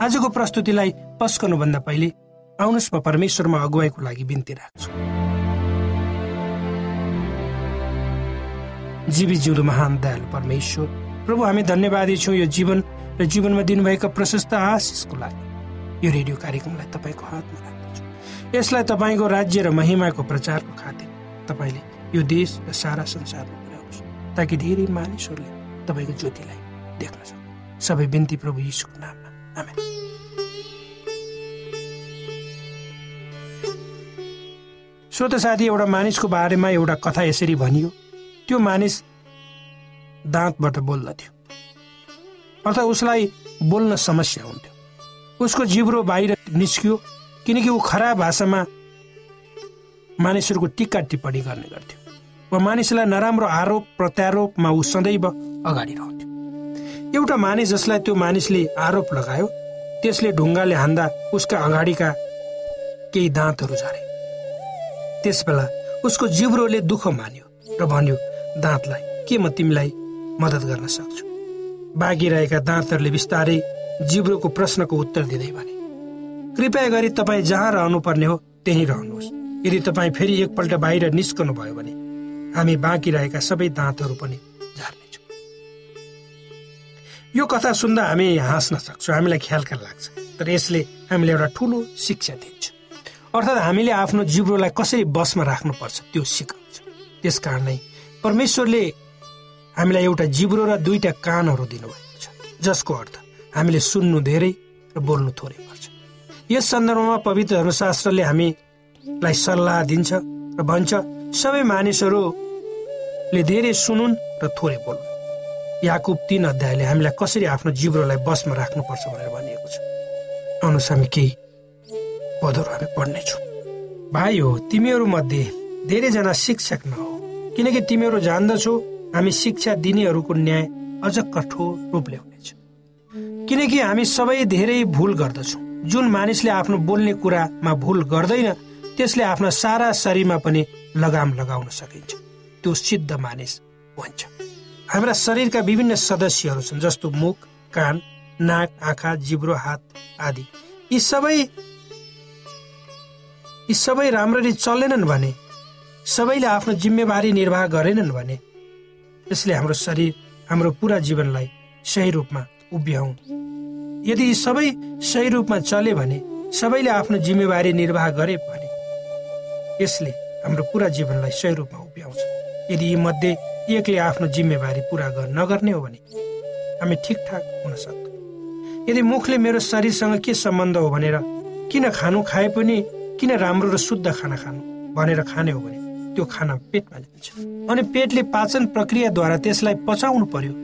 आजको प्रस्तुतिलाई पस्कनुभन्दा पहिले आउनुहोस् म परमेश्वरमा अगुवाईको लागि बिन्ती राख्छु। जीवी जिउलो महान दयालु परमेश्वर प्रभु हामी धन्यवादी छौँ यो जीवन र जीवनमा दिनुभएका प्रशस्त आशिषको लागि। यो रेडियो कार्यक्रमलाई तपाईँको हातमा राख्दछु। यसलाई तपाईँको राज्य र महिमाको प्रचारको खातिर तपाईँले यो देश र सारा संसारमा पुर्याउनुहोस् ताकि धेरै मानिसहरूले तपाईँको ज्योतिलाई देख्न सक्छ सबै बिन्ती प्रभु यीशुको नाममा। आमेन श्रोत साथी एउटा मानिसको बारेमा एउटा कथा यसरी भनियो। त्यो मानिस दाँतबाट बोल्दथ्यो अर्थात् उसलाई बोल्न समस्या हुन्थ्यो। उसको जिब्रो बाहिर निस्कियो किनकि ऊ खराब भाषामा मानिसहरूको टिक्का टिप्पणी गर्ने गर्थ्यो। वा मानिसलाई नराम्रो आरोप प्रत्यारोपमा ऊ सदैव अगाडि रहन्थ्यो। एउटा मानिस जसलाई त्यो मानिसले आरोप लगायो त्यसले ढुङ्गाले हान्दा उसका अगाडिका केही दाँतहरू झरे। त्यसबेला उसको जिब्रोले दुःख मान्यो र भन्यो दाँतलाई के म तिमीलाई मद्दत गर्न सक्छु? बाँकी रहेका दाँतहरूले बिस्तारै जिब्रोको प्रश्नको उत्तर दिँदै भने कृपया गरी तपाईँ जहाँ रहनुपर्ने हो त्यहीँ रहनुहोस्। यदि तपाईँ फेरि एकपल्ट बाहिर निस्कनु भयो भने हामी बाँकी रहेका सबै दाँतहरू पनि यो कथा सुन्दा हामी हाँस्न सक्छौँ हामीलाई ख्यालका लाग्छ। तर यसले हामीले एउटा ठुलो शिक्षा दिन्छ। अर्थात् हामीले आफ्नो जिब्रोलाई कसरी बसमा राख्नुपर्छ त्यो सिकाउँछ। त्यस कारणै परमेश्वरले हामीलाई एउटा जिब्रो र दुईटा कानहरू दिनुभएको छ जसको अर्थ हामीले सुन्नु धेरै र बोल्नु थोरै पर्छ। यस सन्दर्भमा पवित्र धर्मशास्त्रले हामीलाई सल्लाह दिन्छ र भन्छ सबै मानिसहरूले धेरै सुनुन् र थोरै बोल्नु याकुब तीन अध्यायले हामीलाई कसरी आफ्नो जिब्रोलाई बसमा राख्नुपर्छ भनेर भनिएको छ। आउनुहोस् हामी केही पदहरू हामी पढ्नेछौँ। भाइ हो तिमीहरू मध्ये धेरैजना शिक्षक नहो किनकि तिमीहरू जान्दछौ हामी शिक्षा दिनेहरूको न्याय अझ कठोर रूपले हुनेछ। किनकि हामी सबै धेरै भुल गर्दछौँ। जुन मानिसले आफ्नो बोल्ने कुरामा भुल गर्दैन त्यसले आफ्नो सारा शरीरमा पनि लगाम लगाउन सकिन्छ। त्यो सिद्ध मानिस भन्छ हाम्रा शरीरका विभिन्न सदस्यहरू छन् जस्तो मुख कान नाक आँखा जिब्रो हात आदि। यी सबै यी सबै राम्ररी चलेनन् भने सबैले आफ्नो जिम्मेवारी निर्वाह गरेनन् भने यसले हाम्रो शरीर हाम्रो पुरा जीवनलाई सही रूपमा उभ्याउ यदि सबै सही रूपमा चले भने सबैले आफ्नो जिम्मेवारी निर्वाह गरे भने यसले हाम्रो पुरा जीवनलाई सही रूपमा उभ्याउँछ यदि यी मध्ये एकले आफ्नो जिम्मेवारी पुरा नगर्ने हो भने हामी ठिकठाक हुन सक्छौँ यदि मुखले मेरो शरीरसँग के सम्बन्ध हो भनेर किन खानु खाए पनि किन राम्रो र शुद्ध खाना खानु भनेर खाने हो भने त्यो खाना पेटमा जान्छ अनि पेटले पाचन प्रक्रियाद्वारा त्यसलाई पचाउनु पर्यो।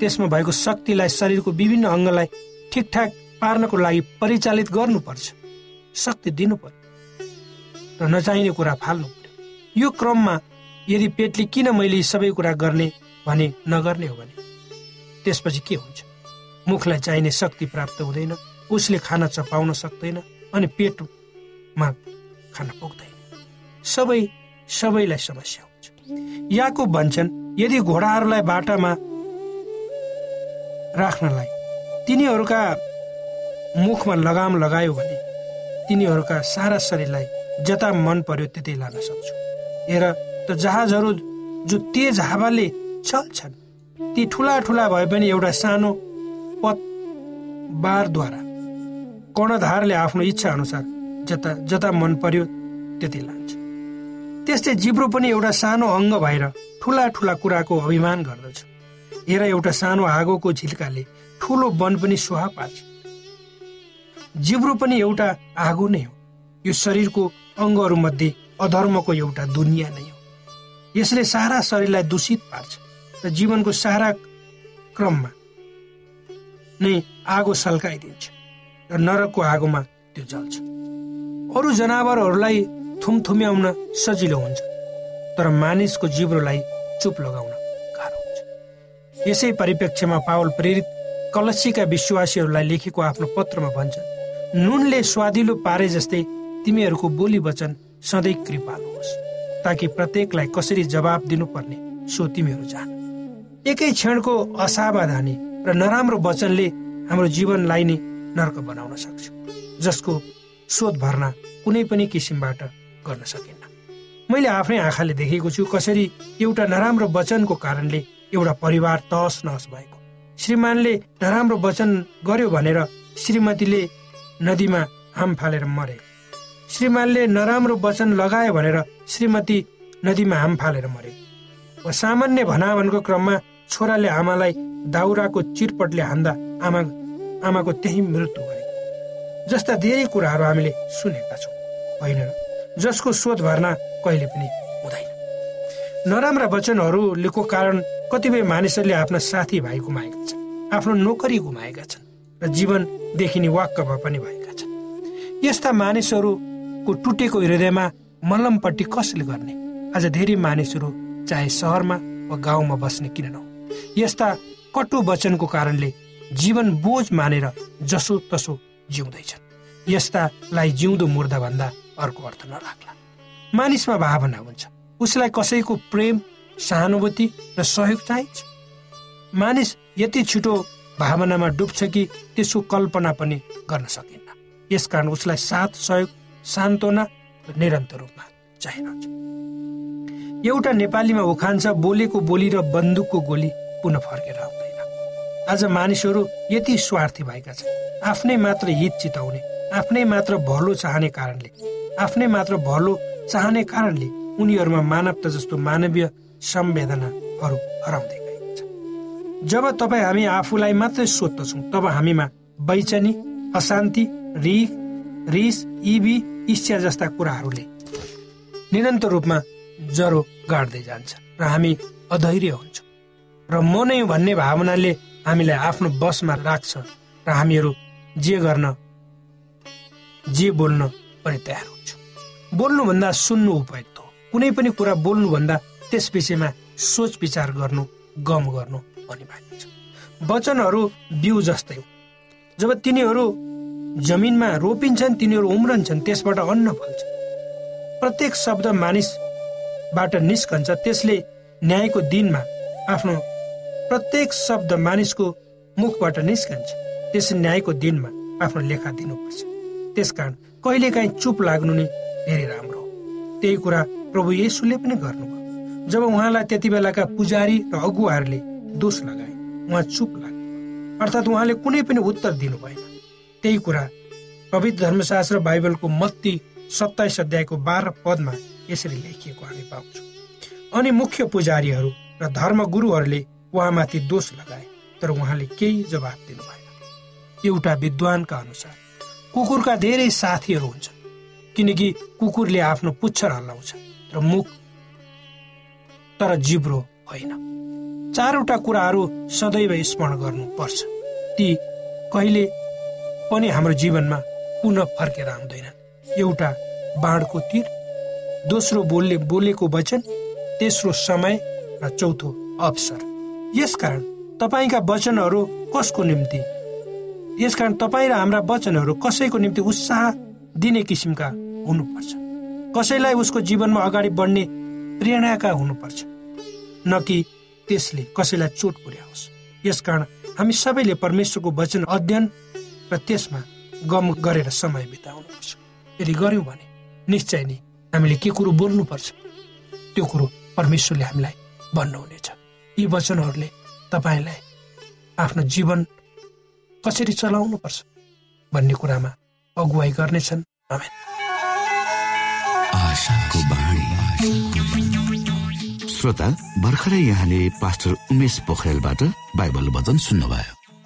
त्यसमा भएको शक्तिलाई शरीरको विभिन्न अङ्गलाई ठिकठाक पार्नको लागि परिचालित गर्नुपर्छ। शक्ति दिनु पर्यो र नचाहिने कुरा फाल्नु पर्यो। यो क्रममा यदि पेटले किन मैले सबै कुरा गर्ने भने नगर्ने हो भने? त्यसपछि के हुन्छ? मुखलाई चाहिने शक्ति प्राप्त हुँदैन उसले खाना चपाउन सक्दैन अनि पेटमा खाना पुग्दैन। सबै सबैलाई समस्या हुन्छ। याको भन्छन् यदि घोडाहरूलाई बाटामा राख्नलाई तिनीहरूका मुखमा लगाम लगायो भने तिनीहरूका सारा शरीरलाई जता मन पर्यो त्यतै लान सक्छु। हेर त जहाजहरू जो तेज हावाले चल्छन् ती ठुला ठुला भए पनि एउटा सानो पत बारद्वारा कर्णधारले आफ्नो इच्छा अनुसार जता जता मन पर्यो त्यतै लान्छ। त्यस्तै जिब्रो पनि एउटा सानो अङ्ग भएर ठुला ठुला कुराको अभिमान गर्दछ। हेर एउटा सानो आगोको झिल्काले ठुलो वन पनि सुहा पार्छ। जिब्रो पनि एउटा आगो नै हो। यो शरीरको अङ्गहरूमध्ये अधर्मको एउटा दुनियाँ नै हो। यसले सारा शरीरलाई दूषित पार्छ र जीवनको सारा क्रममा नै आगो सल्काइदिन्छ र नरकको आगोमा त्यो जल्छ। अरू जनावरहरूलाई थुमथुम्याउन सजिलो हुन्छ तर मानिसको जिब्रोलाई चुप लगाउन गाह्रो हुन्छ। यसै परिप्रेक्ष्यमा पावल प्रेरित कलसीका विश्वासीहरूलाई लेखेको आफ्नो पत्रमा भन्छन् नुनले स्वादिलो पारे जस्तै तिमीहरूको बोली वचन सधैँ कृपालु होस्। ताकि प्रत्येकलाई कसरी जवाब दिनुपर्ने सो तिमीहरू जान। एकै क्षणको असावधानी र नराम्रो वचनले हाम्रो जीवनलाई नै नर्क बनाउन सक्छ जसको शोध भर्ना कुनै पनि किसिमबाट गर्न सकिन्न। मैले आफ्नै आँखाले देखेको छु कसरी एउटा नराम्रो वचनको कारणले एउटा परिवार तहस नहस भएको। श्रीमानले नराम्रो वचन गर्यो भनेर श्रीमतीले नदीमा हाम फालेर मरे। श्रीमानले नराम्रो वचन लगायो भनेर श्रीमती नदीमा हाम फालेर मरे। सामान्य भनावनको क्रममा छोराले आमालाई दाउराको चिरपटले हान्दा आमा आमाको त्यही मृत्यु भयो। जस्ता धेरै कुराहरू हामीले सुनेका छौँ। होइन जसको शोध भर्ना कहिले पनि हुँदैन। नराम्रा वचनहरूको कारण कतिपय मानिसहरूले आफ्ना साथी भाइ गुमाएका छन् आफ्नो नोकरी गुमाएका छन् र जीवनदेखि नै वाक्क पनि भएका छन्। यस्ता मानिसहरूको टुटेको हृदयमा मलमपट्टि कसले गर्ने? आज धेरै मानिसहरू चाहे सहरमा वा गाउँमा बस्ने किन नहो यस्ता कटु वचनको कारणले जीवन बोझ मानेर जसो तसो जिउँदैछन्। यस्तालाई जिउँदो मुर्दा भन्दा अर्को अर्थ नलाग्ला। मानिसमा भावना हुन्छ। उसलाई कसैको प्रेम सहानुभूति र सहयोग चाहिन्छ। मानिस यति छिटो भावनामा डुब्छ कि त्यसको कल्पना पनि गर्न सकिन्न। यसकारण उसलाई साथ सहयोग सान्त्वना निरन्तर रूपमा चाहिरहन्छ एउटा नेपालीमा उखान छ बोलेको बोली र बन्दुकको गोली पुनः फर्केर आउँदैन। आज मानिसहरू यति स्वार्थी भएका छन्। आफ्नै मात्र हित चिताउने आफ्नै मात्र भलो चाहने कारणले आफ्नै मात्र भलो चाहने कारणले उनीहरूमा मानवता जस्तो मानवीय संवेदनाहरू हराउँदै गएको छ। जब तपाईँ हामी आफूलाई मात्रै सोध्दछौँ तब हामीमा बैचनी अशान्ति रिख रिस इबी इच्छा जस्ता कुराहरूले निरन्तर रूपमा ज्वरो गाड्दै जान्छ र हामी अधैर्य हुन्छौँ। र म नै भन्ने भावनाले हामीलाई आफ्नो बसमा राख्छ र हामीहरू जे गर्न जे बोल्न पनि तयार बोल्नुभन्दा सुन्नु उपयुक्त हो। कुनै पनि कुरा बोल्नुभन्दा त्यस विषयमा सोच विचार गर्नु गम गर्नु अनिवार्य छ। वचनहरू बिउ जस्तै हो। जब तिनीहरू जमिनमा रोपिन्छन् तिनीहरू उम्रन्छन् त्यसबाट अन्न फल्छ। प्रत्येक शब्द मानिसबाट निस्कन्छ त्यसले न्यायको दिनमा आफ्नो प्रत्येक शब्द मानिसको मुखबाट निस्कन्छ। त्यस न्यायको दिनमा आफ्नो लेखा दिनुपर्छ। त्यसकारण कहिलेकाहीँ चुप लाग्नु नै धेरै राम्रो हो। त्यही कुरा प्रभु येसुले पनि गर्नुभयो। जब उहाँलाई त्यति बेलाका पुजारी र अगुवाहरूले दोष लगाए उहाँ चुप लाग्नु अर्थात् उहाँले कुनै पनि उत्तर दिनु भएन त्यही कुरा पवित्र धर्मशास्त्र बाइबलको मत्ती सत्ताइस अध्यायको बाह्र पदमा यसरी लेखिएको हामी पाउँछौँ। अनि मुख्य पुजारीहरू र धर्म गुरुहरूले उहाँमाथि दोष लगाए तर उहाँले केही जवाब दिनु भएन एउटा विद्वानका अनुसार कुकुरका धेरै साथीहरू हुन्छन् किनकि कुकुरले आफ्नो पुच्छर हल्लाउँछ र मुख तर जिब्रो होइन। चारवटा कुराहरू सदैव स्मरण गर्नुपर्छ। ती कहिले पनि हाम्रो जीवनमा पुनः फर्केर आउँदैनन् एउटा बाँडको तिर दोस्रो बोलले बोलेको वचन तेस्रो समय र चौथो अवसर। यसकारण तपाईँका वचनहरू कसको निम्ति? यसकारण तपाईँ र हाम्रा वचनहरू कसैको निम्ति उत्साह दिने किसिमका हुनुपर्छ। कसैलाई उसको जीवनमा अगाडि बढ्ने प्रेरणाका हुनुपर्छ। न कि त्यसले कसैलाई चोट पुर्याओस्। यसकारण हामी सबैले परमेश्वरको वचन अध्ययन र त्यसमा गम गरेर समय बिताउनुपर्छ यदि गर्यौँ भने निश्चय नै हामीले के कुरो बोल्नुपर्छ त्यो कुरो परमेश्वरले हामीलाई भन्नुहुनेछ। यी वचनहरूले तपाईँलाई आफ्नो जीवन कसरी चलाउनुपर्छ भन्ने कुरामा अगुवाई गर्नेछन्। श्रोता भर्खरै यहाँले पास्टर उमेश पोखरेलबाट बाइबल वचन सुन्नुभयो।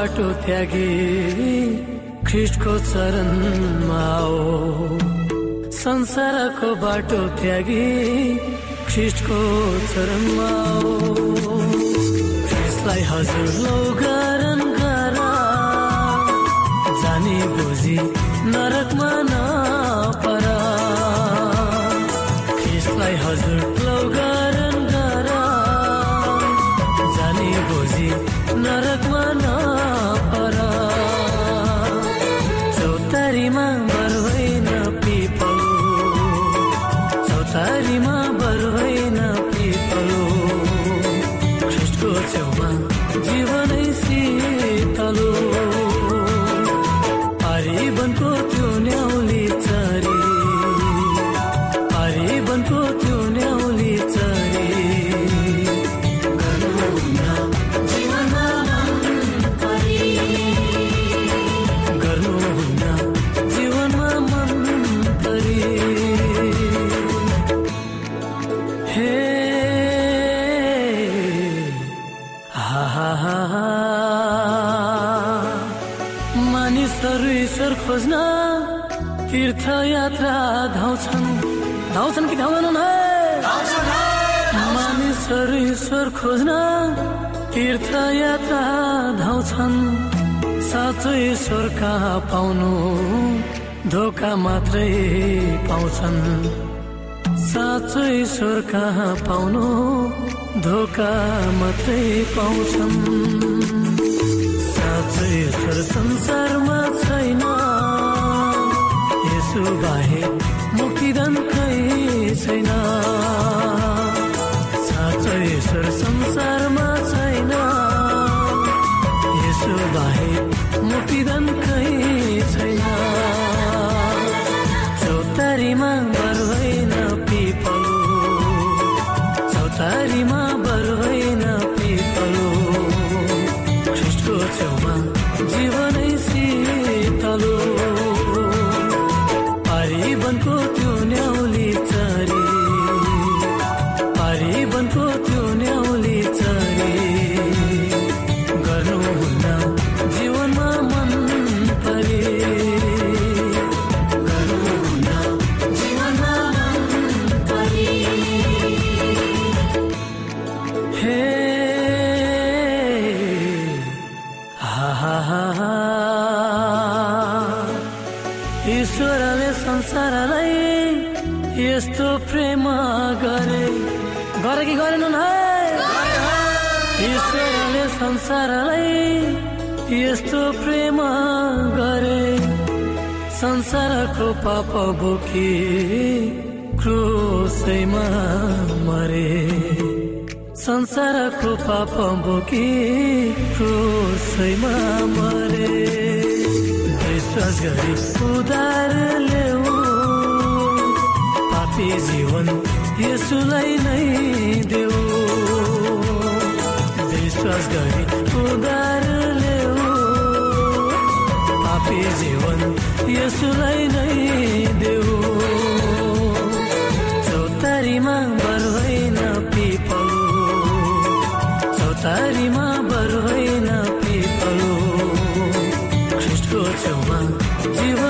बाटो त्यागे ख्रिस्टको चरणमा संसारको बाटो त्यागे ख्रिस्टको चरणमा ख्रिस्टलाई हजुर लौ गरन जानी बुझी नरकमा धाउँछन् कि धाउँदैनन् मानिसहरू ईश्वर खोज्न तीर्थ यात्रा धाउँछन् साँचो ईश्वर कहाँ पाउनु धोका मात्रै पाउँछन् साँचो ईश्वर कहाँ पाउनु धोका मात्रै पाउँछन् साँचो ईश्वर संसारमा छैन यसो बाहे मुक्तिदान खै छैन। साँचो ईश्वर संसारमा यस्तो प्रेम गरे। गरे कि गरेनन् है ईश्वरले संसारलाई यस्तो प्रेम गरे। संसारको पाप बोकी क्रोसैमा मरे। संसारको पाप बोकी क्रोसैमा मरे। विश्वास गरी उदार पापी जीवन यसुलाई नै देऊ। विश्वास गरी उदार ल्याऊ पापी जीवन यसुलाई नै देऊ। चौतारीमा बर होइन पिपलो। चौतारीमा बर होइन पिपलो। ख्रिस्टको छेउमा जीवनै